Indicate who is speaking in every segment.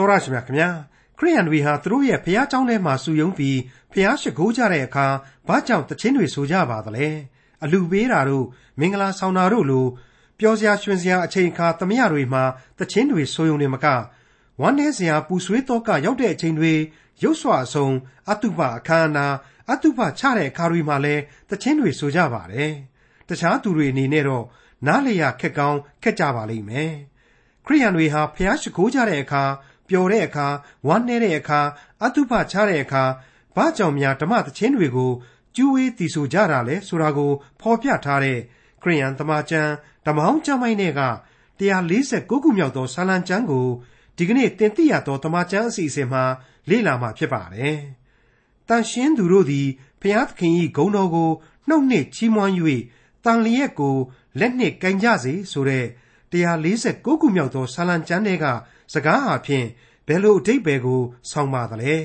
Speaker 1: တော်ရရှိမြခင်ဗျာခရိယန်တွေဟာသူတို့ရဲ့ဖះเจ้าထဲမှာစုယုံပြီးဖះရှိခိုးကြတဲ့အခါဘာကြောင့်တခြင်းတွေဆိုကြပါသလဲအလူပေးတာတို့မင်္ဂလာဆောင်တာတို့လိုပျော်စရာရွှင်စရာအချိန်အခါသမယတွေမှာတခြင်းတွေဆိုယုံနေမကဝမ်းနည်းစရာပူဆွေးတော့ကရောက်တဲ့အချိန်တွေရုပ်ဆွအဆုံးအတုပအခမ်းအနားအတုပချတဲ့အခါတွေမှာလည်းတခြင်းတွေဆိုကြပါတယ်တခြားသူတွေအနေနဲ့တော့နားလျာခက်ကောင်းခက်ကြပါလိမ့်မယ်ခရိယန်တွေဟာဖျားရှိခိုးကြတဲ့အခါ ပျော်တဲ့အခါဝမ်းနည်းတဲ့အခါအတုပချတဲ့အခါဘာကြောင့်များဓမ္မသချင်းတွေကိုကျူးဝေးတည်ဆိုကြတာလဲဆိုတာကိုဖော်ပြထားတဲ့ခရိယန်သမာကျမ်းဓမ္မဟောင်းကျမ်းပိုင်းတွေက149ခုမြောက်သောဆာလံကျမ်းကိုဒီကနေ့တင်ပြရသောဓမ္မကျမ်းအစီအစဉ်မှာလေ့လာမှာဖြစ်ပါတယ်။တန်ရှင်းသူတို့သည်ဖျားသခင်၏ဂုဏ်တော်ကိုနှုတ်နှင့်ချီးမွမ်း၍တန်လျက်ကိုလက်နှင့်ကင်ကြစေဆိုတဲ့ 149ခုမြောက်သောဆာလံကျမ်းတွေကစကားဟာဖြင့်ဘယ်လိုအဓိပ္ပာယ်ကို ဆောင်ပါသလဲ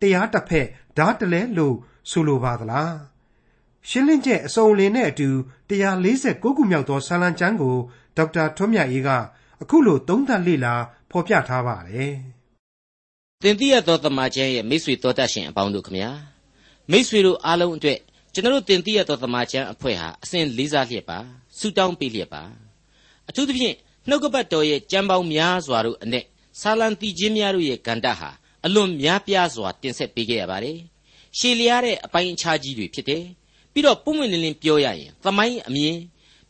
Speaker 1: တရားတစ်ဖက်ဓာတ်တလဲလို့ဆိုလိုပါသလားရှင်းလင်းချက်အစုံလင်နဲ့အတူ149ခုမြောက်သောဆာလံကျမ်းကိုဒေါက်တာထွန်းမြတ်အေးကအခုလိုသုံးသပ်လေ့လာဖော်ပြထားပါတယ်
Speaker 2: သင်သိရသောတမန်ကျမ်းရဲ့မိတ်ဆွေတော်တတ်ရှင်အပေါင်းတို့ခမညာမိတ်ဆွေတို့အားလုံးအတွက်ကျွန်တော်တို့သင်သိရသောတမန်ကျမ်းအဖွဲ့ဟာအစဉ်လေးစားလျက်ပါဆုတောင်းပေးလျက်ပါ အထူးသဖြင့်နှုတ်ကပတ်တော်ရဲ့ကြံပေါင်းများစွာတို့အ ਨੇ ဆာလံတီချင်းများတို့ရဲ့ကန္တဟာအလွန်များပြားစွာတင်ဆက်ပေးခဲ့ရပါတယ်ရှည်လျားတဲ့အပိုင်းအခြားကြီးတွေဖြစ်တယ်ပြီးတော့ပုံမှန်လင်းလင်းပြောရရင်သမိုင်းအမြင်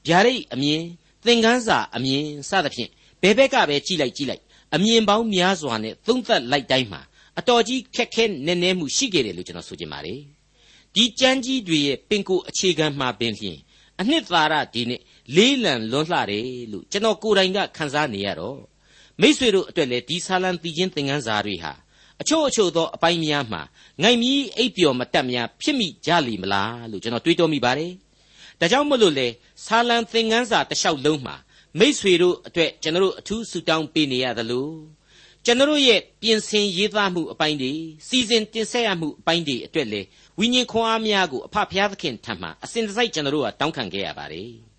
Speaker 2: ဗျာဒိတ်အမြင်သင်ခန်းစာအမြင်စသဖြင့်ဘယ်ဘက်ကပဲကြည့်လိုက်ကြည့်လိုက်အမြင်ပေါင်းများစွာနဲ့သုံးသပ်လိုက်တိုင်းမှာအတော်ကြီးခက်ခဲနည်းနည်းမှုရှိခဲ့တယ်လို့ကျွန်တော်ဆိုချင်ပါတယ်ဒီကြမ်းကြီးတွေရဲ့ပင်ကိုအခြေခံမှာပင်ဖြင့်အနှစ်သာရဒီနေ့ လေးလံလွန်းလှတယ်လို့ကျွန်တော်ကိုယ်တိုင်ကခန်းစားနေရတော့မိษွေတို့အတွက်လည်းဒီဆာလံတီချင်းသင်ခန်းစာတွေဟာအချို့အချို့သောအပိုင်းများမှာငိုင်မီးအိပ်ပျော်မတက်များဖြစ်မိကြလိမ့်မလားလို့ကျွန်တော်တွေးတောမိပါတယ်ဒါကြောင့်မလို့လေဆာလံသင်ခန်းစာတစ်လျှောက်လုံးမှာမိษွေတို့အတွက်ကျွန်တော်အထူးဆုတောင်းပေးနေရသလိုကျွန်တော်ရဲ့ပြင်ဆင်ရေးသားမှုအပိုင်းတွေစီစဉ်တင်ဆက်ရမှုအပိုင်းတွေအတွက်လေဝိညာဉ်ခွန်အားများကိုအဖဖျားသခင်ထံမှအစဉ်တစိုက်ကျွန်တော်ကတောင်းခံခဲ့ရပါတယ်။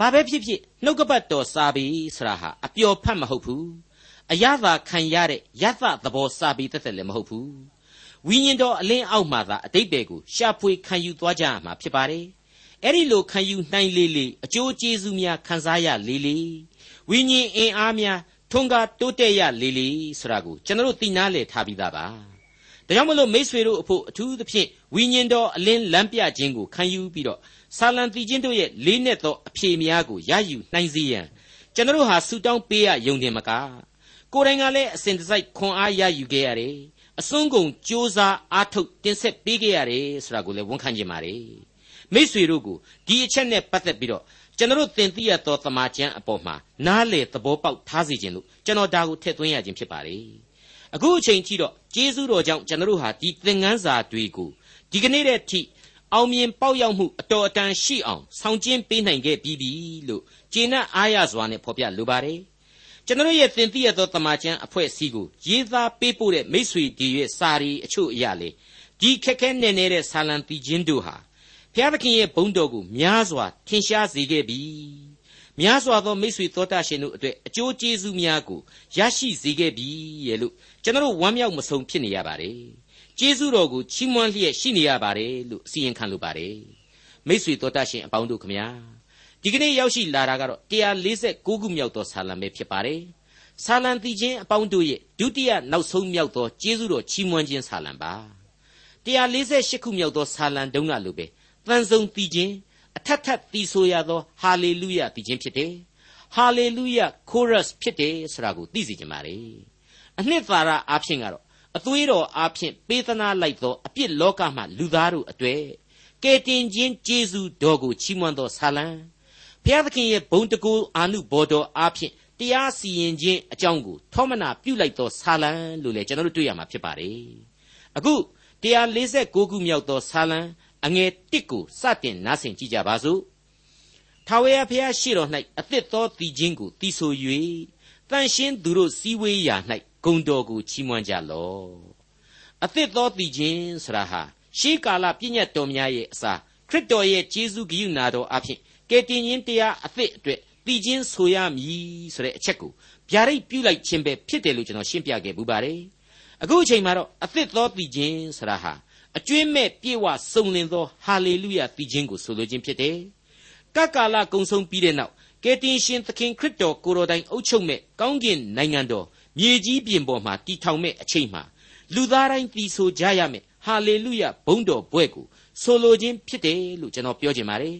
Speaker 2: ဘာပဲဖြစ်ဖြစ်နှုတ်ကပတ်တော်စာပေဆိုတာဟာအပျော်ဖတ်မဟုတ်ဘူး။အရသာခံရတဲ့ယသသဘောစာပေတစ်သက်လည်းမဟုတ်ဘူး။ဝိညာဉ်တော်အလင်းအောက်မှာသာအတိတ်ဘယ်ကိုရှာဖွေခံယူသွားကြရမှာဖြစ်ပါတယ်။အဲ့ဒီလိုခံယူနိုင်လေလေအကျိုးကျေးဇူးများခံစားရလေလေဝိညာဉ်အင်အားများထွန်းကားတိုးတက်ရလေလေဆိုတာကိုကျွန်တော်တို့သိနာလေထားပြီးသားပါ။ဒါကြောင့်မလို့မိษွေတို့အဖို့အထူးသဖြင့်ဝိညာဉ်တော်အလင်းလမ်းပြခြင်းကိုခံယူပြီးတော့ ဆာလံတီချင်းတို့ရဲ့လေးနက်သောအဖြေများကိုရယူနိုင်စေရန်ကျွန်တော်ဟာဆူတောင်းပေးရယုံတင်မကကိုယ်တိုင်ကလည်းအစဉ်တစိုက်ခွန်အားရယူခဲ့ရတယ်အစွန်းကုန်စ조사အားထုတ်တင်ဆက်ပေးခဲ့ရတယ်ဆိုတာကိုလည်းဝန်ခံကြပါ रे မိษွေတို့ကိုဒီအချက်နဲ့ပတ်သက်ပြီးတော့ကျွန်တော်သင်သိရသောသမာကျမ်းအပေါ်မှာနားလေသဘောပေါက်ထားစေခြင်းလို့ကျွန်တော်ဒါကိုထည့်သွင်းရခြင်းဖြစ်ပါ रे အခုအချိန်ကြီးတော့ကျေးဇူးတော်ကြောင့်ကျွန်တော်ဟာဒီသင်ခန်းစာတွေကိုဒီကနေ့တည်းထိ အောင်မြင်ပေါက်ရောက်မှုအတော်အတန်ရှိအောင်ဆောင်ကျင်းပေးနိုင်ခဲ့ပြီးပြီလို့ကျေနပ်အားရစွာနဲ့ဖော်ပြလိုပါတယ်ကျွန်တော်ရဲ့သင်သိရသောတမန်ကျန်အဖွဲ့အစည်းကိုရေးသားပေးပို့တဲ့မိษွေဒီရဲ့စာရီအချို့အရာလေဒီခက်ခဲနေနေတဲ့ဆာလံတီချင်းတို့ဟာဘုရားသခင်ရဲ့ဘုန်းတော်ကိုများစွာထင်ရှားစေခဲ့ပြီများစွာသောမိษွေသောတာရှင်တို့အတွက်အကျိုးကျေးဇူးများကိုရရှိစေခဲ့ပြီရဲ့လို့ကျွန်တော်ဝမ်းမြောက်မဆုံးဖြစ်နေရပါတယ် ကျေးဇူးတော်ကိုချီးမွမ်းလျက်ရှိနေရပါတယ်လို့အစီရင်ခံလိုပါတယ်မိษွေတော်တတ်ရှင်အပေါင်းတို့ခမညာဒီကနေ့ရောက်ရှိလာတာကတော့149ခုမြောက်သောဆာလံပဲဖြစ်ပါတယ်ဆာလံတီချင်းအပေါင်းတို့ရဲ့ဒုတိယနောက်ဆုံးမြောက်သောကျေးဇူးတော်ချီးမွမ်းခြင်းဆာလံပါ148ခုမြောက်သောဆာလံတုန်းကလိုပဲတန်ဆုံတီချင်းအထက်ထက်တီဆိုရသောဟာလေလုယတီချင်းဖြစ်တယ်ဟာလေလုယကိုရပ်ဖြစ်တယ်ဆိုတာကိုသိစေချင်ပါတယ်အနှစ်သာရအဖြစ်ကတော့ အသွေးတော်အားဖြင့်ပေးသနာလိုက်သောအပြစ်လောကမှလူသားတို့အတွေ့ကယ်တင်ခြင်းကျေးဇူးတော်ကိုချီးမွမ်းသောဆာလံဘုရားသခင်ရဲ့ဘုံတကူအာနုဘော်တော်အားဖြင့်တရားစီရင်ခြင်းအကြောင်းကိုထောမနာပြုလိုက်သောဆာလံလို့လည်းကျွန်တော်တို့တွေ့ရမှာဖြစ်ပါတယ်အခု149ခုမြောက်သောဆာလံအငယ်1ကိုစတင်နားဆင်ကြကြပါစို့ထာဝရဘုရားရှိတော်၌အသစ်သောတည်ခြင်းကိုတည်ဆို၍တန်ရှင်းသူတို့စည်းဝေးရာ၌ ဂုံတော်ကိုချီးမွမ်းကြလော့အသစ်သောတည်ခြင်းဆရာဟာရှေးကာလပြည့်ညတ်တော်များရဲ့အစာခရစ်တော်ရဲ့ဂျေဇုဂိယုနာတော်အဖြစ်ကယ်တင်ရှင်တရားအသစ်အတွက်တည်ခြင်းဆိုရမည်ဆိုတဲ့အချက်ကိုဗျဗျာဒိတ်ပြုလိုက်ခြင်းပဲဖြစ်တယ်လို့ကျွန်တော်ရှင်းပြခဲ့ပူပါတယ်အခုအချိန်မှာတော့အသစ်သောတည်ခြင်းဆိုတာဟာအကျွင်းမဲ့ပြေဝစုံလင်သောဟာလေလုယတည်ခြင်းကိုဆိုလိုခြင်းဖြစ်တယ်ကကာလကုံဆုံးပြီးတဲ့နောက်ကယ်တင်ရှင်သခင်ခရစ်တော်ကိုယ်တော်တိုင်အုပ်ချုပ်မဲ့ကောင်းကင်နိုင်ငံတော် မြေကြီးပြင်ပေါ်မှာတည်ထောင်မဲ့အချိန်မှာလူသားတိုင်းတည်ဆိုကြရမယ်ဟာလေလုယဘုန်းတော်ဘွဲ့ကိုဆိုလိုခြင်းဖြစ်တယ်လို့ကျွန်တော်ပြောချင်ပါတယ်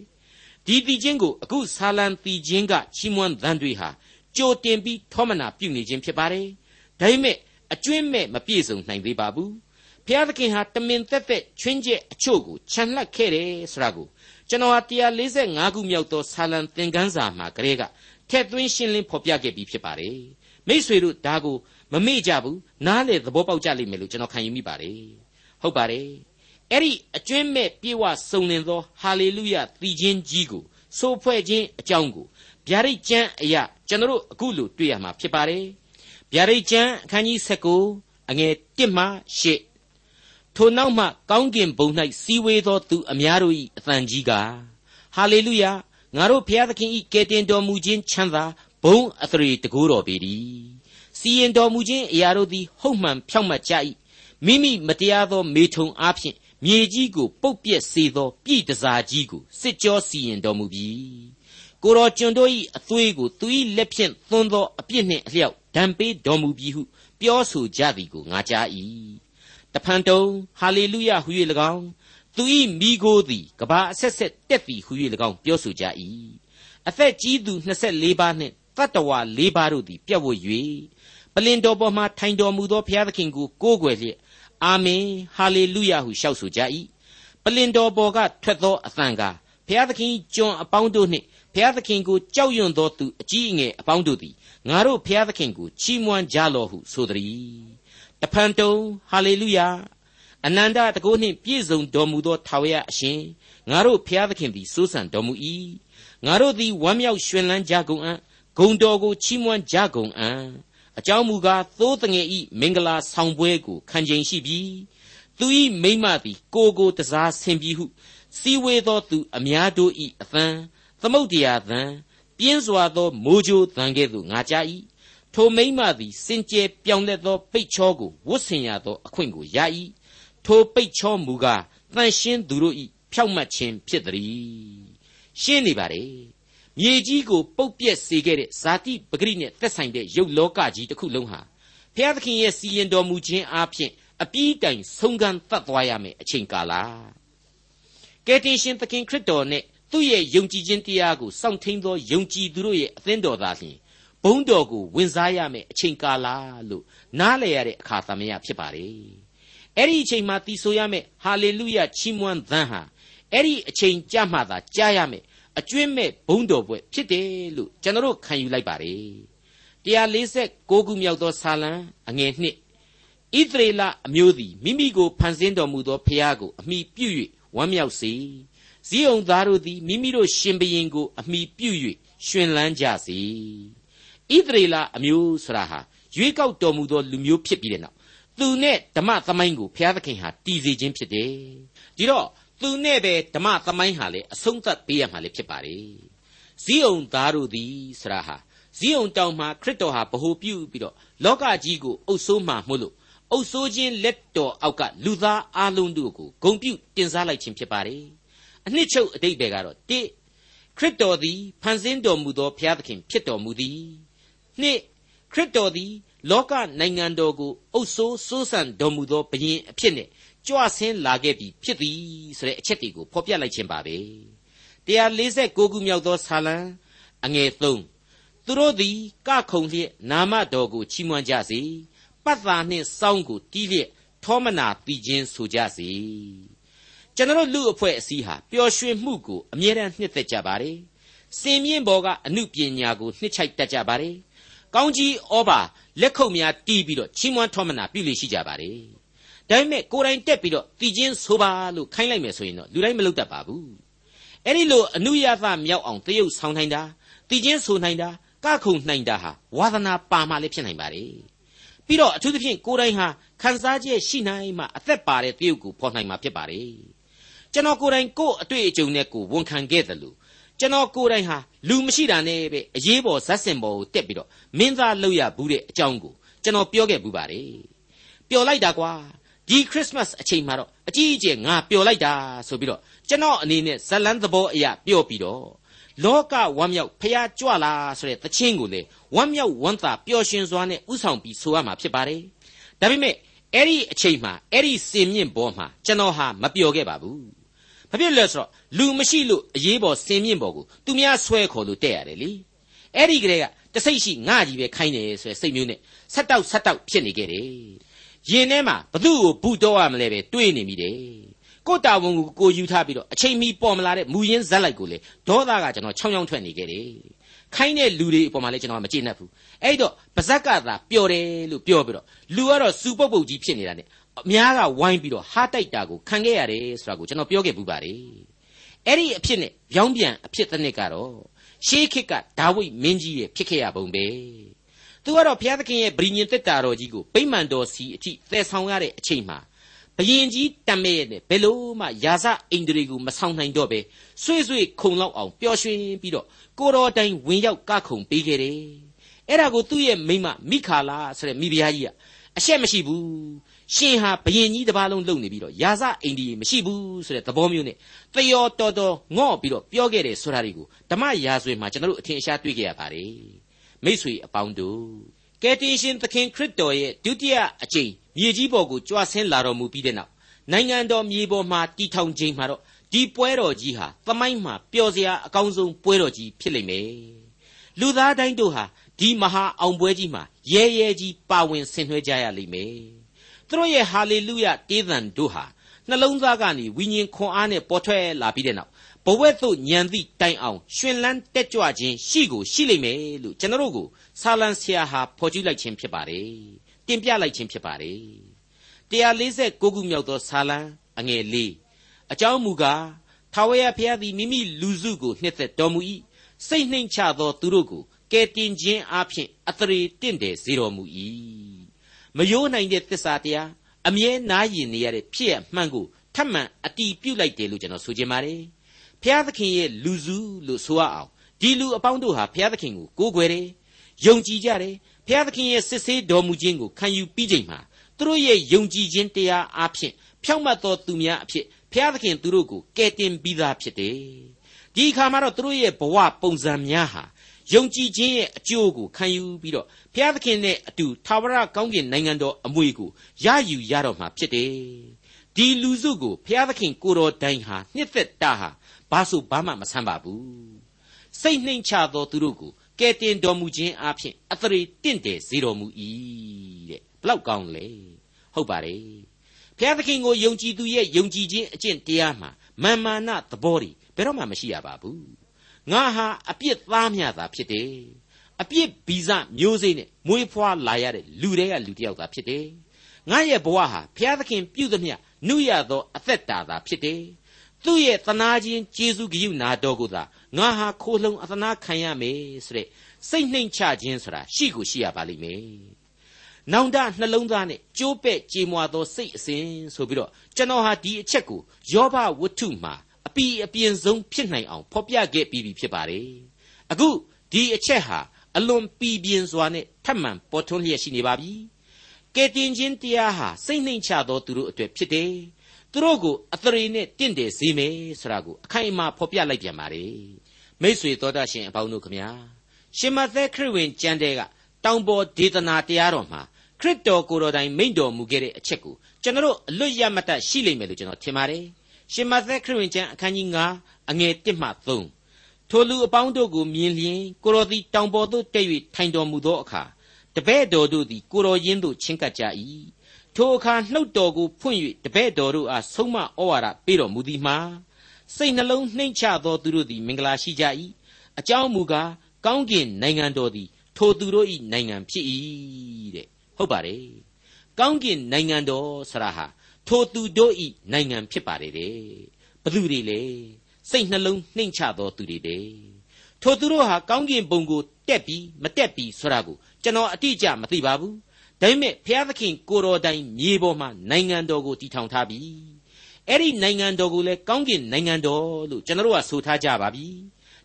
Speaker 2: ဒီတည်ခြင်းကိုအခုဆာလံတည်ခြင်းကချီးမွမ်းသံတွေဟာကြိုတင်ပြီးထောမနာပြုနေခြင်းဖြစ်ပါတယ်ဒါပေမဲ့အကျွင့်မဲ့မပြည့်စုံနိုင်သေးပါဘူးဖျားသခင်ဟာတမင်သက်သက်ချွင်းချက်အချို့ကိုခြံလှပ်ခဲ့တယ်ဆိုတာကိုကျွန်တော်ဟာ145ခုမြောက်သောဆာလံသင်ခန်းစာမှာကလေးကထက်သွင်းရှင်းလင်းဖော်ပြခဲ့ပြီးဖြစ်ပါတယ် မိษွေတို့ဒါကိုမမေ့ကြဘူးနားလေသဘောပေါက်ကြလိမ့်မယ်လို့ကျွန်တော်ခံယူမိပါတယ်ဟုတ်ပါတယ်အဲ့ဒီအကျွင့်မဲ့ပြေဝစုံလင်သောဟာလေလုယသီချင်းကြီးကိုစိုးဖွဲ့ခြင်းအကြောင်းကိုဗျာဒိတ်ကျမ်းအရာကျွန်တော်တို့အခုလိုတွေ့ရမှာဖြစ်ပါတယ်ဗျာဒိတ်ကျမ်းအခန်းကြီး19အငယ်1မှ8ထိုနောက်မှကောင်းကင်ဘုံ၌စီဝေသောသူအများတို့၏အသံကြီးကဟာလေလုယငါတို့ဘုရားသခင်၏ကယ်တင်တော်မူခြင်းချမ်းသာ ဘုံအသရေတကူတော်ပေသည်စီရင်တော်မူခြင်းအရာတို့သည်ဟုတ်မှန်ဖြောင့်မတ်ကြ၏မိမိမတရားသောမေထုံအားဖြင့်မြေကြီးကိုပုတ်ပြက်စေသောပြည်တစားကြီးကိုစစ်ကြောစီရင်တော်မူပြီကိုတော်ကျွန်တို့၏အသွေးကိုသူ၏လက်ဖြင့်သွန်းသောအပြစ်နှင့်အလျောက်ဒဏ်ပေးတော်မူပြီဟုပြောဆိုကြသည်ကိုငါကြား၏တဖန်တုံဟာလေလုယဟု၍၎င်းသူ၏မိโกသည်ကဘာအဆက်ဆက်တက်သည်ဟု၍၎င်းပြောဆိုကြ၏အသက်ကြီးသူ24ပါးနှင့် တတ္တဝါ၄ပါးတို့သည် ပြတ်ဝတ်၍ပလင်တော်ပေါ်မှထိုင်တော်မူသောဘုရားသခင်ကိုကိုးကွယ်လျက်အာမင်ဟာလေလုယဟုလျှောက်ဆိုကြ၏ပလင်တော်ပေါ်ကထွက်သောအသံကဘုရားသခင်ကျွန်အပေါင်းတို့နှင့်ဘုရားသခင်ကိုကြောက်ရွံ့သောသူအကြီးအငယ်အပေါင်းတို့သည်ငါတို့ဘုရားသခင်ကိုချီးမွမ်းကြလော့ဟုဆိုသည်တဖန်တုံဟာလေလုယအနန္တတကုနှင့်ပြည့်စုံတော်မူသောထာဝရအရှင်ငါတို့ဘုရားသခင်သည်စိုးစံတော်မူ၏ငါတို့သည်ဝမ်းမြောက်ရွှင်လန်းကြကုန်အံ့ ဂုံတော်ကိုချီးမွမ်းကြကုန်အံ့အကြောင်းမူကားသိုးတငယ်ဤမင်္ဂလာဆောင်ပွဲကိုခံချိန်ရှိပြီသူဤမိမသည်ကိုကိုတစားဆင်ပြီဟုစီဝေသောသူအများတို့ဤအသံသမုတ်တရားသံပြင်းစွာသောမိုးကြိုးသံကဲ့သို့ငါကြား၏ထိုမိမသည်စင်ကြယ်ပြောင်းလဲသောပိတ်ချောကိုဝတ်ဆင်ရသောအခွင့်ကိုရ၏ထိုပိတ်ချောမူကားတန်ရှင်းသူတို့ဤဖြောက်မှတ်ခြင်းဖြစ်သည်ရှင်းနေပါလေ မြေကြီးကိုပုတ်ပြက်စေခဲ့တဲ့ဇာတိပဂရိနဲ့သက်ဆိုင်တဲ့ရုပ်လောကကြီးတစ်ခုလုံးဟာဘုရားသခင်ရဲ့စီရင်တော်မူခြင်းအပြင်အပြီးတိုင်ဆုံးခန်းတတ်သွားရမယ်အချိန်ကာလကယ်တင်ရှင်သခင်ခရစ်တော်နဲ့သူ့ရဲ့ယုံကြည်ခြင်းတရားကိုစောင့်ထိန်သောယုံကြည်သူတို့ရဲ့အသင်းတော်သားလျှင်ဘုန်းတော်ကိုဝင်စားရမယ်အချိန်ကာလလို့နားလည်ရတဲ့အခါသမယဖြစ်ပါတယ်အဲ့ဒီအချိန်မှာတည်ဆိုရမယ်ဟာလေလုယချီးမွမ်းသံဟာအဲ့ဒီအချိန်ကြမှသာကြားရမယ် အကျွင့်မဲ့ဘုံတော်ပွဲဖြစ်တယ်လို့ကျွန်တော်ခံယူလိုက်ပါတယ်146ခုမြောက်သောဆာလံအငယ်နှစ်ဣသရေလအမျိုးသည်မိမိကိုဖန်ဆင်းတော်မူသောဖျားကိုအမိပြု၍ဝမ်းမြောက်စေဇီးအောင်သားတို့သည်မိမိတို့ရှင်ဘရင်ကိုအမိပြု၍ရှင်လန်းကြစေဣသရေလအမျိုးဆရာဟာရွေးကောက်တော်မူသောလူမျိုးဖြစ်ပြီးတဲ့နောက်သူနဲ့ဓမ္မသမိုင်းကိုဘုရားသခင်ဟာတည်စေခြင်းဖြစ်တယ်ဒီတော့ သူနဲ့ပဲဓမ္မသမိုင်းဟာလေအဆုံးသတ်ပေးရမှာလေဖြစ်ပါတယ်ဇီးအောင်သားတို့သည်ဆရာဟာဇီးအောင်တောင်မှာခရစ်တော်ဟာဗဟိုပြုပြီးတော့လောကကြီးကိုအုပ်ဆိုးမှမို့လို့အုပ်ဆိုးခြင်းလက်တော်အောက်ကလူသားအလုံးတို့ကိုဂုံပြုတင်စားလိုက်ခြင်းဖြစ်ပါတယ်အနှစ်ချုပ်အတိတ်ပဲကတော့တိခရစ်တော်သည်ဖန်ဆင်းတော်မူသောဘုရားသခင်ဖြစ်တော်မူသည်နှစ်ခရစ်တော်သည်လောကနိုင်ငံတော်ကိုအုပ်ဆိုးစိုးစံတော်မူသောဘုရင်အဖြစ်နဲ့ ကြွဆင်းလာခဲ့ပြီဖြစ်သည်ဆိုတဲ့အချက်တွေကိုဖော်ပြလိုက်ခြင်းပါပဲ146ခုမြောက်သောဆာလံအငယ်3သူတို့သည်ကခုံလျက်နာမတော်ကိုချီးမွမ်းကြစေပတ်သာနှင့်စောင်းကိုတီးလျက်ထောမနာတည်ခြင်းဆိုကြစေကျွန်တော်လူအဖွဲ့အစည်းဟာပျော်ရွှင်မှုကိုအမြဲတမ်းနှစ်သက်ကြပါတယ်စင်မြင့်ဘော်ကအမှုပညာကိုနှစ်ချိုက်တတ်ကြပါတယ်ကောင်းကြီးဩဘာလက်ခုပ်များတီးပြီးတော့ချီးမွမ်းထောမနာပြုလို့ရှိကြပါတယ် ဒါပေမဲ့ကိုယ်တိုင်တက်ပြီးတော့တည်ခြင်းဆိုပါလို့ခိုင်းလိုက်မယ်ဆိုရင်တော့လူတိုင်းမလုပ်တတ်ပါဘူးအဲ့ဒီလိုအနုယသမြောက်အောင်တရုပ်ဆောင်နိုင်တာတည်ခြင်းဆိုနိုင်တာကခုန်နိုင်တာဟာဝါသနာပါမှလည်းဖြစ်နိုင်ပါလေပြီးတော့အထူးသဖြင့်ကိုယ်တိုင်ဟာခန်းစားချက်ရှိနိုင်မှအသက်ပါတဲ့တရုပ်ကိုဖော်နိုင်မှာဖြစ်ပါလေကျွန်တော်ကိုယ်တိုင်ကိုယ့်အတွေ့အကြုံနဲ့ကိုဝန်ခံခဲ့တယ်လို့ကျွန်တော်ကိုယ်တိုင်ဟာလူမရှိတာနဲ့ပဲအရေးပေါ်ဇက်စင်ပေါ်ကိုတက်ပြီးတော့မင်းသားလောက်ရဘူးတဲ့အကြောင်းကိုကျွန်တော်ပြောခဲ့ဘူးပါတယ်ပျော်လိုက်တာကွာ ဒီခရစ်စမတ်အချိန်မှာတော့အကြီးအကျယ်ငါပျော်လိုက်တာဆိုပြီးတော့ကျွန်တော်အနေနဲ့ဇလန်းသဘောအရာပြောပြီးတော့လောကဝမ်းမြောက်ဖျားကြွလာဆိုတဲ့သချင်းကိုလေဝမ်းမြောက်ဝမ်းသာပျော်ရွှင်စွာနဲ့ဥဆောင်ပြီးဆိုရမှာဖြစ်ပါတယ်ဒါပေမဲ့အဲ့ဒီအချိန်မှာအဲ့ဒီစင်မြင့်ပေါ်မှာကျွန်တော်ဟာမပျော်ခဲ့ပါဘူးဘာဖြစ်လဲဆိုတော့လူမရှိလို့အရေးပေါ်စင်မြင့်ပေါ်ကိုသူများဆွဲခေါ်လို့တဲ့ရတယ်လေအဲ့ဒီကလေးကတစိတ်ရှိငါကြီးပဲခိုင်းတယ်ဆိုရယ်စိတ်မျိုးနဲ့ဆက်တောက်ဆက်တောက်ဖြစ်နေခဲ့တယ် ရင်ထဲမှာဘသူ့ကိုဘူးတော့ရမလဲပဲတွေးနေမိတယ်ကိုတာဝန်ကိုကိုယူထားပြီးတော့အချိန်မီပေါ်မလာတဲ့မူရင်းဇက်လိုက်ကိုလေဒေါသကကျွန်တော်ချောင်းချောင်းထွက်နေခဲ့တယ်ခိုင်းတဲ့လူတွေအပေါ်မှာလည်းကျွန်တော်မကျေနပ်ဘူးအဲ့တော့ပါဇက်ကသာပျော်တယ်လို့ပြောပြီးတော့လူကတော့စူပုတ်ပုတ်ကြီးဖြစ်နေတာ ਨੇ အများကဝိုင်းပြီးတော့ဟားတိုက်တာကိုခံခဲ့ရတယ်ဆိုတာကိုကျွန်တော်ပြောခဲ့ပူပါတယ်အဲ့ဒီအဖြစ်နဲ့ပြောင်းပြန်အဖြစ်တစ်နှစ်ကတော့ရှေးခေတ်ကဒါဝိဒ်မင်းကြီးရဲ့ဖြစ်ခဲ့ရပုံပဲ သူကတော့ ဘုရားသခင်ရဲ့ဗြိညင်တက်တာတော်ကြီးကို ဗိမာန်တော်စီအထိ သယ်ဆောင်ရတဲ့အချိန်မှာဘယင်ကြီးတမဲရဲ့နဲ့ ဘယ်လို့မှယာစအိန္ဒြေကို မဆောင်နိုင်တော့ပဲဆွေ့ဆွေ့ခုံလောက်အောင် ပျော်ရွှင်ပြီးတော့ ကိုတော်တိုင် ဝင်ရောက်ကခုံပေးခဲ့တယ် အဲ့ဒါကို သူ့ရဲ့မိမမိခါလာဆိုတဲ့ မိဖုရားကြီးက အရှက်မရှိဘူး ရှင်ဟာဘယင်ကြီးတစ်ပါးလုံး လုံနေပြီးတော့ယာစအိန္ဒြေမရှိဘူးဆိုတဲ့ သဘောမျိုးနဲ့တယောတော်တော် ငော့ပြီးတော့ ပြောခဲ့တယ်ဆိုတာတွေကို ဓမ္မရာဇဝင်မှာ ကျွန်တော်တို့ အထင်ရှား တွေ့ကြရပါတယ် မိษွေအပေါင်းတို့ကယ်တင်ရှင်သခင်ခရစ်တော်ရဲ့ဒုတိယအကြိမ်မြေကြီးပေါ်ကိုကြွဆင်းလာတော်မူပြီးတဲ့နောက်နိုင်ငံတော်မြေပေါ်မှာတည်ထောင်ခြင်းမှာတော့ဒီပွဲတော်ကြီးဟာသမိုင်းမှာပျော်စရာအကောင်းဆုံးပွဲတော်ကြီးဖြစ်လိမ့်မယ်လူသားတိုင်းတို့ဟာဒီမဟာအောင်ပွဲကြီးမှာရဲရဲကြီးပါဝင်ဆင်နွှဲကြရလိမ့်မယ်သူတို့ရဲ့ဟာလေလုယတေးသံတို့ဟာနှလုံးသားကနေဝိညာဉ်ခွန်အားနဲ့ပေါ်ထွက်လာပြီးတဲ့နောက် ဘဝက်သို့ညံသည့်တိုင်အောင်ရှင်လန်းတက်ကြွခြင်းရှိကိုရှိလိမ့်မယ်လို့ကျွန်တော်တို့ကိုဆာလံဆရာဟာဖော်ကျူးလိုက်ခြင်းဖြစ်ပါတယ်တင်ပြလိုက်ခြင်းဖြစ်ပါတယ်149ခုမြောက်သောဆာလံအငယ်လေးအကြောင်းမူကားထာဝရဘုရားသည်မိမိလူစုကိုနှစ်သက်တော်မူ၏စိတ်နှိမ်ချသောသူတို့ကိုကယ်တင်ခြင်းအပြင်အသရေတင့်တယ်စေတော်မူ၏မယိုးနိုင်တဲ့သစ္စာတရားအမြဲနားယင်နေရတဲ့ဖြစ်ရမှန်ကိုထပ်မံအတီးပြုတ်လိုက်တယ်လို့ကျွန်တော်ဆိုချင်ပါတယ် ဘုရားသခင်ရဲ့လူစုလို့ဆိုရအောင်ဒီလူအပေါင်းတို့ဟာဘုရားသခင်ကိုကိုးကွယ်တယ်ယုံကြည်ကြတယ်ဘုရားသခင်ရဲ့စစ်ဆေးတော်မူခြင်းကိုခံယူပြီးချိန်မှာသူတို့ရဲ့ယုံကြည်ခြင်းတရားအဖြစ်ဖြောင့်မတ်သောသူများအဖြစ်ဘုရားသခင်သူတို့ကိုကယ်တင်ပြီးသားဖြစ်တယ်ဒီအခါမှာတော့သူတို့ရဲ့ဘဝပုံစံများဟာယုံကြည်ခြင်းရဲ့အကျိုးကိုခံယူပြီးတော့ဘုရားသခင်နဲ့အတူသာဝရကောင်းကင်နိုင်ငံတော်အမွေကိုရယူရတော့မှာဖြစ်တယ်ဒီလူစုကိုဘုရားသခင်ကိုတော်တိုင်ဟာနှစ်သက်တာဟာ ဘာဆိုဘာမှမဆန်းပါဘူးစိတ်နှိမ်ချသောသူတို့ကိုကဲတင်တော်မူခြင်းအပြင်အသရေတင့်တယ်စေတော်မူ၏တဲ့ဘလောက်ကောင်းလဲဟုတ်ပါတယ်ဘုရားသခင်ကိုယုံကြည်သူရဲ့ယုံကြည်ခြင်းအကျင့်တရားမှာမာမာနသဘောတွေဘယ်တော့မှမရှိရပါဘူးငါဟာအပြစ်သားမြတာဖြစ်တယ်အပြစ်ဗီဇမျိုးစေ့နဲ့မွေးဖွားလာရတဲ့လူတွေကလူတစ်ယောက်သာဖြစ်တယ်ငါရဲ့ဘဝဟာဘုရားသခင်ပြုသမျှနှုရသောအသက်တာသာဖြစ်တယ် သူ့ရဲ့သနာခြင်းကျေးဇူးဂရုနာတော်ကိုသာငါဟာခိုးလှုံအသနာခံရမယ်ဆိုတဲ့စိတ်နှိမ်ချခြင်းဆိုတာရှိကိုရှိရပါလိမ့်မယ်။နောင်တနှလုံးသားနဲ့ကြိုးပဲ့ကြေမွာသောစိတ်အစဉ်ဆိုပြီးတော့ကျွန်တော်ဟာဒီအချက်ကိုယောဘဝတ္ထုမှာအပီအပြင်းဆုံးဖြစ်နိုင်အောင်ဖော်ပြခဲ့ပြီးပြီဖြစ်ပါတယ်။အခုဒီအချက်ဟာအလွန်ပီပြင်းစွာနဲ့ထပ်မံပေါ်ထွန်းလျက်ရှိနေပါပြီ။ကဲတင်ခြင်းတရားဟာစိတ်နှိမ်ချသောသူတို့အတွက်ဖြစ်တယ်။ သူတို့ကိုအသရေနဲ့တင့်တယ်စေမယ်ဆိုတာကိုအခိုင်အမာဖော်ပြလိုက်ပြန်ပါတယ်မိษွေတော်တတ်ရှင်အပေါင်းတို့ခမညာရှင်မသက်ခရစ်ဝင်ကျမ်းတဲကတောင်ပေါ်ဒေသနာတရားတော်မှာခရစ်တော်ကိုယ်တော်တိုင်မိန့်တော်မူခဲ့တဲ့အချက်ကိုကျွန်တော်အလွတ်ရမတတ်ရှိလိမ့်မယ်လို့ကျွန်တော်ထင်ပါတယ်ရှင်မသက်ခရစ်ဝင်ကျမ်းအခန်းကြီး9အငယ်1မှ3ထိုလူအပေါင်းတို့ကိုမြင်လျင်ကိုတော်သည်တောင်ပေါ်သို့တက်၍ထိုင်တော်မူသောအခါတပည့်တော်တို့သည်ကိုတော်ရင်းသို့ချဉ်ကပ်ကြ၏ ထိုအခါနှုတ်တော်ကိုဖွင့်၍တပည့်တော်တို့အားဆုံးမဩဝါဒပေးတော်မူသည်မှာစိတ်နှလုံးနှိမ့်ချသောသူတို့သည်မင်္ဂလာရှိကြ၏အကြောင်းမူကားကောင်းကင်နိုင်ငံတော်သည်ထိုသူတို့၏နိုင်ငံဖြစ်၏တဲ့ဟုတ်ပါတယ်ကောင်းကင်နိုင်ငံတော်ဆရာဟာထိုသူတို့၏နိုင်ငံဖြစ်ပါတယ်တဲ့ဘသူတွေလဲစိတ်နှလုံးနှိမ့်ချသောသူတွေတဲ့ထိုသူတို့ဟာကောင်းကင်ဘုံကိုတက်ပြီးမတက်ပြီးဆိုတာကိုကျွန်တော်အတိအကျမသိပါဘူး ဒါပေမဲ့ဘုရားသခင်ကိုတော်တိုင်မြေပေါ်မှာနိုင်ငံတော်ကိုတည်ထောင်ထားပြီအဲ့ဒီနိုင်ငံတော်ကိုလည်းကောင်းကင်နိုင်ငံတော်လို့ကျွန်တော်တို့ကဆိုထားကြပါပြီ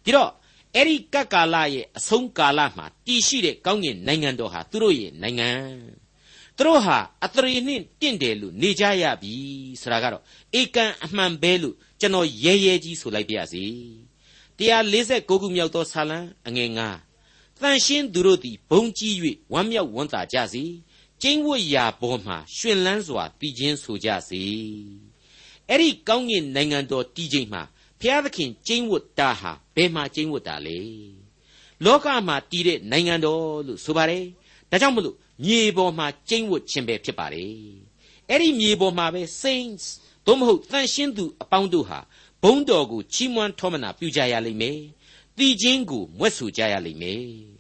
Speaker 2: ဒီတော့အဲ့ဒီကပ်ကာလရဲ့အဆုံးကာလမှာတည်ရှိတဲ့ကောင်းကင်နိုင်ငံတော်ဟာသူတို့ရဲ့နိုင်ငံသူတို့ဟာအတရေနှင့်တင့်တယ်လို့နေကြရပြီဆိုတာကတော့ဧကန်အမှန်ပဲလို့ကျွန်တော်ရဲရဲကြီးဆိုလိုက်ပါရစေ146ခုမြောက်သောဆာလံအငယ်9တန်ရှင်းသူတို့သည်ဘုံကြီး၍ဝမ်းမြောက်ဝမ်းသာကြစေ ကျင်းဝတ်ရာပေါ်မှာရှင်လန်းစွာတည်ခြင်းဆိုကြစေအဲ့ဒီကောင်းကင်နိုင်ငံတော်တည်ခြင်းမှာဖျားသခင်ကျင်းဝတ်တာဟာဘယ်မှာကျင်းဝတ်တာလဲလောကမှာတည်တဲ့နိုင်ငံတော်လို့ဆိုပါတယ်ဒါကြောင့်မလို့မြေပေါ်မှာကျင်းဝတ်ခြင်းပဲဖြစ်ပါတယ်အဲ့ဒီမြေပေါ်မှာပဲ saints သို့မဟုတ်တန်ရှင်းသူအပေါင်းတို့ဟာဘုန်းတော်ကိုချီးမွမ်းထောမနာပြုကြရလိမ့်မယ်တည်ခြင်းကိုမွဲ့ဆိုကြရလိမ့်မယ်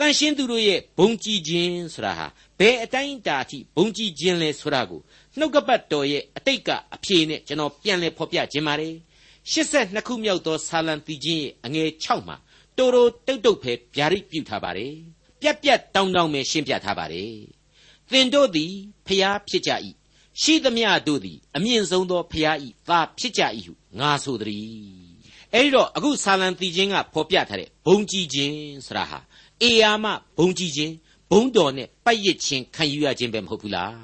Speaker 2: တန်ရှင်းသူတို့ရဲ့ဘုံကြည်ခြင်းဆိုတာဟာဘယ်အတိုင်းအတာအထိဘုံကြည်ခြင်းလဲဆိုတာကိုနှုတ်ကပတ်တော်ရဲ့အတိတ်ကအဖြေနဲ့ကျွန်တော်ပြန်လည်ဖော်ပြခြင်းပါတယ်82ခုမြောက်သောဆာလံတီချင်းရဲ့အငယ်6မှာတိုးတိုးတုတ်တုတ်ဖဲဗျာဒိတ်ပြုထားပါတယ်ပြက်ပြက်တောင်းတောင်းပဲရှင်းပြထားပါတယ်သင်တို့သည်ဖျားဖြစ်ကြ၏ရှိသမျှတို့သည်အမြင့်ဆုံးသောဖျား၏သာဖြစ်ကြ၏ဟုငါဆိုသည်အဲ့ဒီတော့အခုဆာလံတီချင်းကဖော်ပြထားတဲ့ဘုံကြီးခြင်းဆိုတာဟာ အေယာမဘုံကြီးခြင်းဘုံတော်နဲ့ပိုက်ရစ်ခြင်းခံယူရခြင်းပဲမဟုတ်ဘူးလား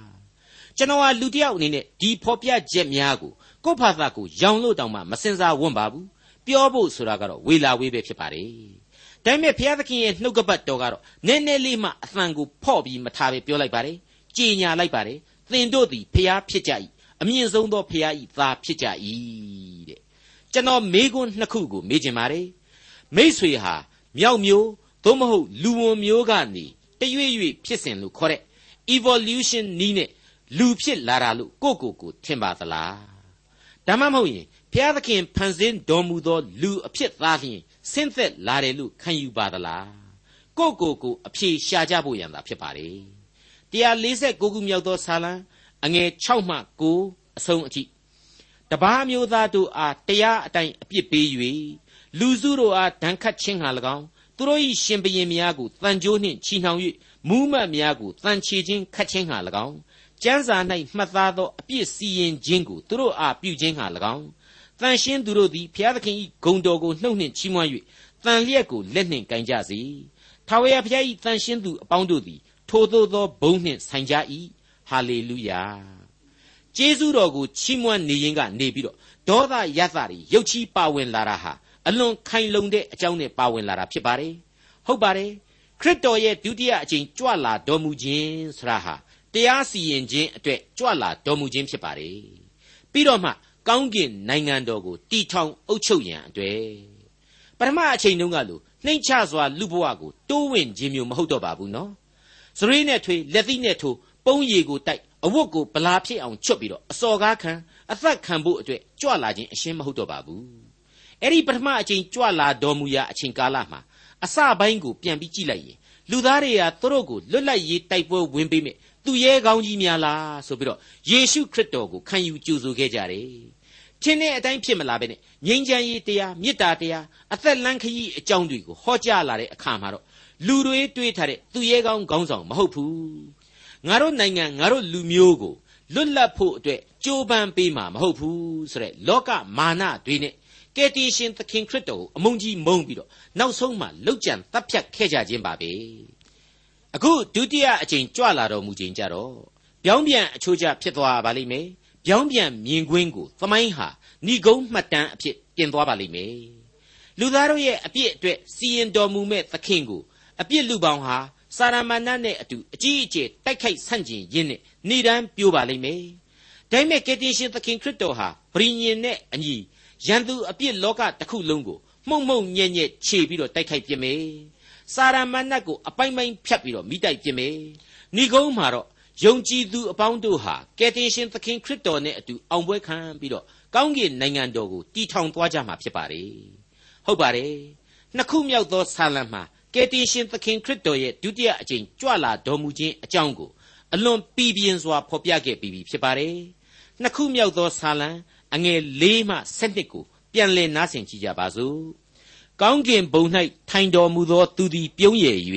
Speaker 2: ကျွန်တော်ဟာလူတစ်ယောက်အနေနဲ့ဒီဖော်ပြချက်များကိုကိုယ့်ဘာသာကိုရောင်လို့တောင်မှမစင်စားဝွန့်ပါဘူးပြောဖို့ဆိုတာကတော့ဝေလာဝေးပဲဖြစ်ပါတယ်ဒါပေမဲ့ဘုရားသခင်ရဲ့နှုတ်ကပတ်တော်ကတော့နည်းနည်းလေးမှအသံကိုဖော့ပြီးမထားပဲပြောလိုက်ပါတယ်ကြည်ညာလိုက်ပါတယ်သင်တို့သည်ဘုရားဖြစ်ကြ၏အမြင့်ဆုံးသောဘုရား၏သားဖြစ်ကြ၏တဲ့ကျွန်တော်မေးခွန်းနှစ်ခုကိုမေးချင်ပါတယ်မိษွေဟာမြောက်မျိုး သို့မဟုတ်လူဝန်မျိုးကနေတရွေ့ရွေ့ဖြစ်စဉ်လို့ခေါ်တဲ့ evolution နီးနဲ့လူဖြစ်လာတာလို့ကိုကိုကိုထင်ပါသလားဒါမှမဟုတ်ရင်ဘုရားသခင်ဖန်ဆင်းတော်မူသောလူအဖြစ်သားလျင်ဆင်းသက်လာတယ်လို့ခံယူပါသလားကိုကိုကိုအဖြေရှာကြဖို့ရန်သာဖြစ်ပါလေ146ခုမြောက်သောဆာလံအငယ်6မှ9အဆုံးအထိတပားမျိုးသားတို့အားတရားအတိုင်းအပြစ်ပေး၍လူစုတို့အားဒဏ်ခတ်ခြင်းဟာ၎င်း သူတို့၏ရှင်ဘရင်များကိုတန်ကြိုးနှင့်ချီနှောင်၍မူးမတ်များကိုတန်ချေခြင်းခတ်ခြင်းဟာ၎င်းကျမ်းစာ၌မှတ်သားသောအပြစ်စီရင်ခြင်းကိုသူတို့အားပြုခြင်းဟာ၎င်းတန်ရှင်းသူတို့သည်ဘုရားသခင်၏ဂုဏ်တော်ကိုနှုတ်နှင့်ချီးမွမ်း၍တန်လျက်ကိုလက်နှင့်ကင်ကြစေထာဝရဘုရား၏တန်ရှင်းသူအပေါင်းတို့သည်ထိုသို့သောဘုန်းနှင့်ဆိုင်ကြ၏ဟာလေလုယာကျေးဇူးတော်ကိုချီးမွမ်းနေရင်ကနေပြီးတော့ဒေါသရသတွေရုတ်ချီးပါဝင်လာတာဟာ အလွန်ခိုင်လုံတဲ့အကြောင်းနဲ့ပါဝင်လာတာဖြစ်ပါတယ်ဟုတ်ပါတယ်ခရစ်တော်ရဲ့ဒုတိယအကြိမ်ကြွလာတော်မူခြင်းဆရာဟာတရားစီရင်ခြင်းအတွက်ကြွလာတော်မူခြင်းဖြစ်ပါတယ်ပြီးတော့မှကောင်းကင်နိုင်ငံတော်ကိုတီထောင်အုပ်ချုပ်ရန်အတွက်ပထမအချိန်တုန်းကလို့နှိမ့်ချစွာလူဘဝကိုတိုးဝင်ခြင်းမျိုးမဟုတ်တော့ပါဘူးနော်စရိနဲ့ထွေလက်သီးနဲ့ထိုးပုံးရည်ကိုတိုက်အဝတ်ကိုဗလာဖြစ်အောင်ချွတ်ပြီးတော့အစော်ကားခံအသက်ခံဖို့အတွက်ကြွလာခြင်းအရှင်းမဟုတ်တော့ပါဘူး အဲ့ဒီပထမအချိန်ကြွလာတော်မူရာအချိန်ကာလမှာအစပိုင်းကိုပြန်ပြီးကြည့်လိုက်ရင်လူသားတွေကသူတို့ကိုလွတ်လပ်ရေးတိုက်ပွဲဝင်ပေးမယ်သူရဲကောင်းကြီးများလားဆိုပြီးတော့ယေရှုခရစ်တော်ကိုခံယူကြိုဆိုခဲ့ကြတယ်။ထင်းတဲ့အတိုင်းဖြစ်မလာပဲနဲ့ငြိမ်းချမ်းရေးတရားမေတ္တာတရားအသက်လန်းခရီးအကြောင်းတွေကိုဟောကြားလာတဲ့အခါမှာတော့လူတွေတွေးထားတဲ့သူရဲကောင်းခေါင်းဆောင်မဟုတ်ဘူး။ငါတို့နိုင်ငံငါတို့လူမျိုးကိုလွတ်လပ်ဖို့အတွက်ကြိုးပမ်းပေးမှာမဟုတ်ဘူးဆိုတဲ့လောကမာနတွေနဲ့ ကယ်တင်ရှင်သခင်ခရစ်တော်ကိုအမုန်းကြီးမုန်းပြီးတော့နောက်ဆုံးမှလှုပ်ကြံတပ်ဖြတ်ခဲ့ကြခြင်းပါပဲအခုဒုတိယအကြိမ်ကြွလာတော်မူခြင်းကြတော့ပြောင်းပြန်အချိုးကျဖြစ်သွားပါလိမ့်မယ်ပြောင်းပြန်မြင်ကွင်းကိုသမိုင်းဟာဏိဂုံးမှတ်တမ်းအဖြစ်ပြင်သွားပါလိမ့်မယ်လူသားတို့ရဲ့အပြစ်အတွက်စီရင်တော်မူမဲ့သခင်ကိုအပြစ်လူပေါင်းဟာစာရမဏတ်နဲ့အတူအကြီးအကျယ်တိုက်ခိုက်ဆန့်ကျင်ရင်းနဲ့နေတန်းပြိုးပါလိမ့်မယ်ဒါပေမဲ့ကယ်တင်ရှင်သခင်ခရစ်တော်ဟာဗြိညင်နဲ့အညီ ရန်သူအပြစ်လောကတစ်ခုလုံးကိုမှုံမှုံညံ့ညက်ခြေပြီးတော့တိုက်ခိုက်ပြမယ်စာရမဏတ်ကိုအပိုင်ပိုင်ဖြတ်ပြီးတော့မိတိုက်ပြမယ်ဏိကုံးမှာတော့ယုံကြည်သူအပေါင်းတို့ဟာကယ်တင်ရှင်သခင်ခရစ်တော်နဲ့အတူအောင်ပွဲခံပြီးတော့ကောင်းကင်နိုင်ငံတော်ကိုတည်ထောင်သွားကြမှာဖြစ်ပါတယ်ဟုတ်ပါတယ်နှစ်ခုမြောက်သောဆာလံမှာကယ်တင်ရှင်သခင်ခရစ်တော်ရဲ့ဒုတိယအကြိမ်ကြွလာတော်မူခြင်းအကြောင်းကိုအလွန်ပီပြင်းစွာဖော်ပြခဲ့ပြီးဖြစ်ပါတယ်နှစ်ခုမြောက်သောဆာလံ အငယ်၄မှ၁၂ကိုပြန်လည်နားဆင်ကြည့်ကြပါစို့ကောင်းကင်ဘုံ၌ထိုင်တော်မူသောသူသည်ပြုံးရည်၍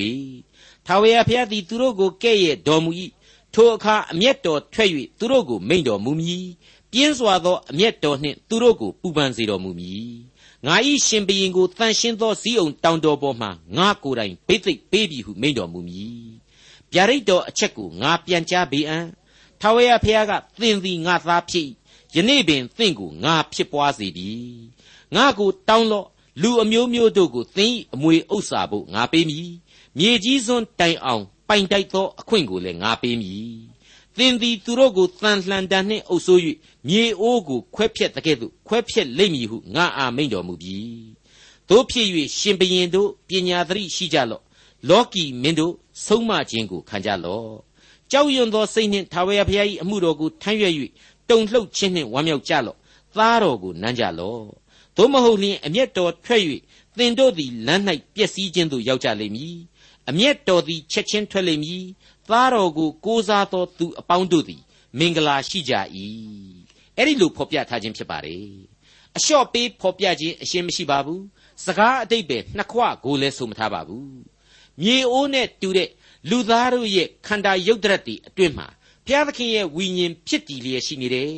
Speaker 2: ထာဝရဘုရားသည်သူတို့ကိုကဲ့ရဲ့တော်မူ၏ထိုအခါအမျက်တော်ထွက်၍သူတို့ကိုမိန့်တော်မူမည်ပြင်းစွာသောအမျက်တော်နှင့်သူတို့ကိုပူပန်စေတော်မူမည်ငါဤရှင်ဘရင်ကိုတန်ရှင်းသောစည်းုံတောင်တော်ပေါ်မှငါကိုယ်တိုင်ဘိသိက်ပေးပြီဟုမိန့်တော်မူမည်ဗျာဒိတ်တော်အချက်ကိုငါပြန်ကြားပေးအံ့ထာဝရဘုရားကသင်သည်ငါသားဖြစ် ယနေ့ပင်သင်ကိုငါဖြစ်ပွားစေပြီငါကိုတောင်းလော့လူအမျိုးမျိုးတို့ကိုသင်၏အမွေဥစ္စာဖို့ငါပေးမည်မြေကြီးစွန်းတိုင်အောင်ပိုင်တိုက်သောအခွင့်ကိုလည်းငါပေးမည်သင်သည်သူတို့ကိုတန်လှန်တန်နှင့်အုပ်ဆိုး၍မြေအိုးကိုခွဲဖြက်တကဲ့သို့ခွဲဖြက်လိမ့်မည်ဟုငါအာမိန်တော်မူပြီတို့ဖြစ်၍ရှင်ဘရင်တို့ပညာသတိရှိကြလော့လောကီမင်းတို့ဆုံးမခြင်းကိုခံကြလော့ကြောက်ရွံ့သောစိတ်နှင့်ထာဝရဘုရား၏အမှုတော်ကိုထမ်းရွက်၍ တုန်လှုပ်ခြင်းနှင့်ဝမ်းမြောက်ကြလော့သားတော်ကိုနမ်းကြလော့သို့မဟုတ်လျှင်အမျက်တော်ထွက်၍သင်တို့သည်လမ်း၌ပျက်စီးခြင်းသို့ရောက်ကြလိမ့်မည်အမျက်တော်သည်ချက်ချင်းထွက်လိမ့်မည်သားတော်ကိုကိုးစားသောသူအပေါင်းတို့သည်မင်္ဂလာရှိကြ၏အဲ့ဒီလိုဖော်ပြထားခြင်းဖြစ်ပါတယ်အလျှော့ပေးဖော်ပြခြင်းအရှင်းမရှိပါဘူးစကားအတိတ်ပဲနှစ်ခွကိုလည်းဆိုမထားပါဘူးမြေအိုးနဲ့တူတဲ့လူသားတို့ရဲ့ခန္ဓာရုပ်တရက်တွေအတွင်းမှာ ဘုရားသခင်ရဲ့ဝိညာဉ်ဖြစ်တည်လျက်ရှိနေတယ်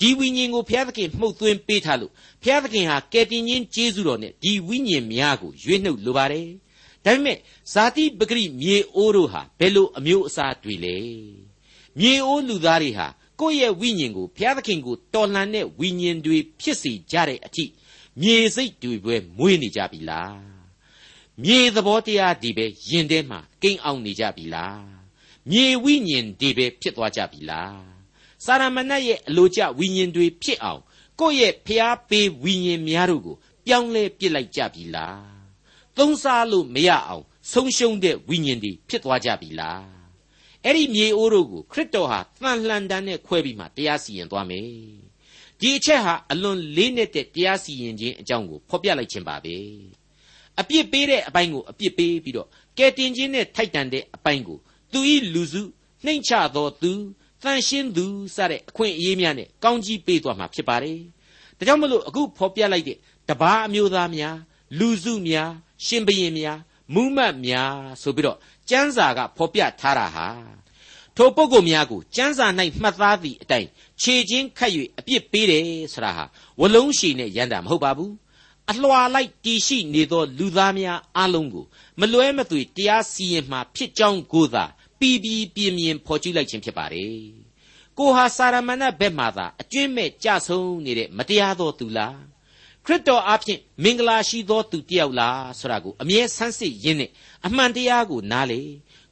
Speaker 2: ဒီဝိညာဉ်ကိုဘုရားသခင်မှုတ်သွင်းပေးထားလို့ဘုရားသခင်ဟာကယ်တင်ရှင်ကျေးဇူးတော်နဲ့ဒီဝိညာဉ်များကိုရွေးနှုတ်လိုပါတယ်ဒါပေမဲ့ဇာတိပဂရိမြေအိုးတို့ဟာဘယ်လိုအမျိုးအစားတွေလဲမြေအိုးလူသားတွေဟာကိုယ့်ရဲ့ဝိညာဉ်ကိုဘုရားသခင်ကိုတော်လှန်တဲ့ဝိညာဉ်တွေဖြစ်စေကြတဲ့အထိမြေစိတ်တွေပဲမွေးနေကြပြီလားမြေသဘောတရားဒီပဲယင်ထဲမှာကိန်းအောင်နေကြပြီလား မြေဝိညာဉ်ဒီပဲဖြစ်သွားကြပြီလားစာရမဏတ်ရဲ့အလိုကျဝိညာဉ်တွေဖြစ်အောင်ကိုယ့်ရဲ့ဖျားပေးဝိညာဉ်များတို့ကိုပြောင်းလဲပစ်လိုက်ကြပြီလားသုံးစားလို့မရအောင်ဆုံးရှုံးတဲ့ဝိညာဉ်တွေဖြစ်သွားကြပြီလားအဲ့ဒီမြေအိုးတို့ကိုခရစ်တော်ဟာတန်လှန်တန်းနဲ့ခွဲပြီးမှတရားစီရင်သွားမယ်ဒီအချက်ဟာအလွန်လေးနက်တဲ့တရားစီရင်ခြင်းအကြောင်းကိုဖော်ပြလိုက်ခြင်းပါပဲအပြစ်ပေးတဲ့အပိုင်းကိုအပြစ်ပေးပြီးတော့ကယ်တင်ခြင်းနဲ့ထိုက်တန်တဲ့အပိုင်းကို သူဤလူစုနှိမ့်ချသောသူတန်ရှင်းသူစတဲ့အခွင့်အရေးများနဲ့ကောင်းကြီးပေးသွားမှာဖြစ်ပါတယ်ဒါကြောင့်မလို့အခုဖော်ပြလိုက်တဲ့တပားအမျိုးသားများလူစုများရှင်ဘရင်များမူးမတ်များဆိုပြီးတော့ကျမ်းစာကဖော်ပြထားတာဟာထိုပုဂ္ဂိုလ်များကိုကျမ်းစာ၌မှတ်သားသည့်အတိုင်းခြေချင်းခတ်၍အပြစ်ပေးတယ်ဆိုတာဟာဝလုံးရှည်နဲ့ရန်တာမဟုတ်ပါဘူးအလွှာလိုက်တီရှိနေသောလူသားများအလုံးကိုမလွဲမသွေတရားစီရင်မှဖြစ်ကြောင်းကိုသာ ပီပီပြင်းပြင်းဖော်ကျူးလိုက်ခြင်းဖြစ်ပါတယ်ကိုဟာစာရမဏဘက်မှသာအကျွင့်မဲ့ကြဆုံးနေတဲ့မတရားသောသူလားခရစ်တော်အားဖြင့်မင်္ဂလာရှိသောသူတယောက်လားဆိုတာကိုအမြဲဆန်းစစ်ရင်းနဲ့အမှန်တရားကိုနားလေ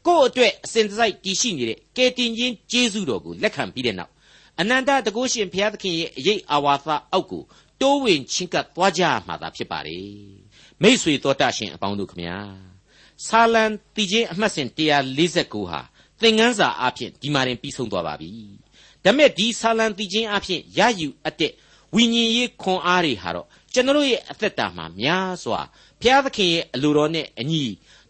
Speaker 2: ကိုယ့်အတွက်အစဉ်တစိုက်တည်ရှိနေတဲ့ကယ်တင်ရှင်ကျေးဇူးတော်ကိုလက်ခံပြီးတဲ့နောက်အနန္တတကုရှင်ဘုရားသခင်ရဲ့အရေးအာဝါသအောက်ကိုတိုးဝင်ချင်းကပ်သွားကြမှာသာဖြစ်ပါတယ်မိษွေတော်တတ်ရှင်အပေါင်းတို့ခမညာ ဆာလံတီချင်းအမှတ်စဉ်149ဟာသင်ငန်းစာအဖြစ်ဒီမှာတင်ပြီးဆုံးသွားပါပြီဒါမဲ့ဒီဆာလံတီချင်းအဖြစ်ရယူအပ်တဲ့ဝိညာဉ်ရေးခွန်အားတွေဟာတော့ကျွန်တော်ရဲ့အသက်တာမှာများစွာဘုရားသခင်ရဲ့အလိုတော်နဲ့အညီ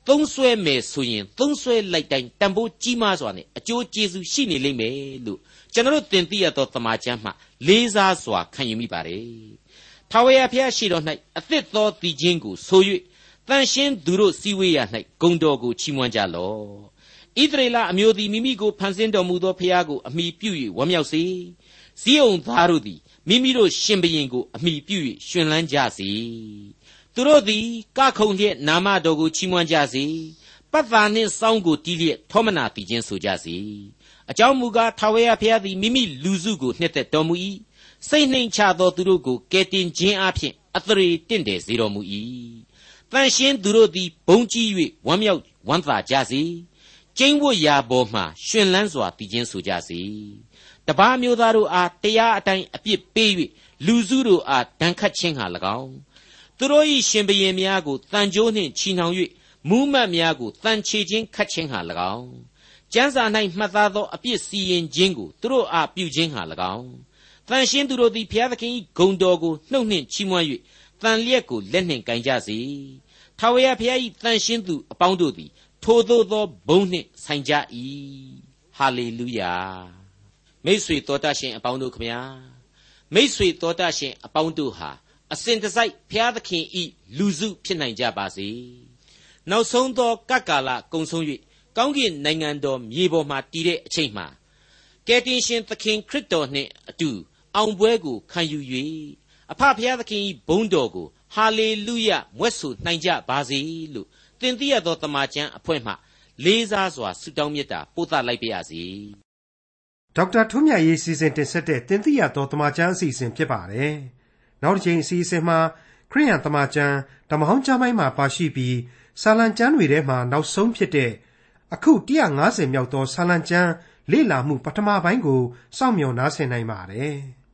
Speaker 2: သုံးဆွဲမယ်ဆိုရင်သုံးဆွဲလိုက်တိုင်းတန်ဖိုးကြီးမားစွာနဲ့အကျိုးကျေးဇူးရှိနေလိမ့်မယ်လို့ကျွန်တော်သင်သိရသောသမာကျမ်းမှလေးစားစွာခံယူမိပါတယ်။ထာဝရဘုရားရှိတော်၌အသစ်သောတည်ခြင်းကိုဆို၍ တန်ရှင်းသူတို့စည်းဝေးရ၌ဂုံတော်ကိုချီးမွမ်းကြလော့။ဣသရေလအမျိုးသည်မိမိကိုဖန်ဆင်းတော်မူသောဘုရားကိုအမိပြု၍ဝမ်းမြောက်စေ။ဇီးုံသားတို့သည်မိမိတို့ရှင်ဘရင်ကိုအမိပြု၍ရှင်လန်းကြစေသူတို့သည်ကခုံလျက်နာမတော်ကိုချီးမွမ်းကြစေပတ်သာနှင့်စောင်းကိုတီးလျက်ထောမနာတည်ခြင်းဆိုကြစေအကြောင်းမူကားထာဝရဘုရားသည်မိမိလူစုကိုနှစ်သက်တော်မူ၏စိတ်နှိမ်ချသောသူတို့ကိုကယ်တင်ခြင်းအပြင်အသရေတင့်တယ်စေတော်မူ၏ တန်ရှင်းသူတို့သည်ဘုံကြီး၍ဝမ်းမြောက်ဝမ်းသာကြစေကျင်းဝတ်ရာပေါ်မှရှင်လန်းစွာတည်ခြင်းဆိုကြစေတပားမျိုးသားတို့အားတရားအတိုင်းအပြစ်ပေး၍လူစုတို့အားဒဏ်ခတ်ခြင်းဟာ၎င်းသူတို့၏ရှင်ဘရင်များကိုတန်ကြိုးနှင့်ချီနှောင်၍မူးမတ်များကိုတန်ချေခြင်းခတ်ခြင်းဟာ၎င်းကျမ်းစာ၌မှတ်သားသောအပြစ်စီရင်ခြင်းကိုသူတို့အားပြုခြင်းဟာ၎င်းတန်ရှင်းသူတို့သည်ဘုရားသခင်၏ဂုဏ်တော်ကိုနှုတ်နှင့်ချီးမွမ်း၍ တန်လျက်ကိုလက်နှင့်ကင်ကြစေထာဝရဘုရား၏တန်ရှင်းသူအပေါင်းတို့သည်ထိုသို့သောဘုန်းနှင့်ဆိုင်ကြ၏ဟာလေလုယာမိတ်ဆွေတော်တတ်ရှင်အပေါင်းတို့ခမညာမိတ်ဆွေတော်တတ်ရှင်အပေါင်းတို့ဟာအစဉ်တစိုက်ဖျားသခင်ဤလူစုဖြစ်နိုင်ကြပါစေနောက်ဆုံးသောကပ်ကာလကုံဆုံး၍ကောင်းကင်နိုင်ငံတော်မြေပေါ်မှာတည်တဲ့အချိန်မှာကယ်တင်ရှင်သခင်ခရစ်တော်နှင့်အတူအောင်ပွဲကိုခံယူ၍ အဖဖျားသခင်ဤဘုန်းတော်ကိုဟဟာလေလုယမွဲ့ဆိုနိုင်ကြပါစေလို့သင်သိရသောတမန်ကျမ်းအဖွဲ့မှလေးစားစွာဆုတောင်းမြတ်တာပို့သလိုက်ပါရစေ
Speaker 1: ဒေါက်တာထွန်းမြတ်ရေးစီစဉ်တင်ဆက်တဲ့တင်ပြရသောတမန်ကျမ်းအစီအစဉ်ဖြစ်ပါတယ်နောက်တစ်ချိန်အစီအစဉ်မှာခရိယန်တမန်ကျမ်းဓမ္မဟောင်းကျမ်းပိုင်းမှာပါရှိပြီးဆာလံကျမ်းတွေထဲမှာနောက်ဆုံးဖြစ်တဲ့အခု150မြောက်သောဆာလံကျမ်းလေ့လာမှုပထမပိုင်းကိုစောင့်မျှော်နားဆင်နိုင်ပါတယ်။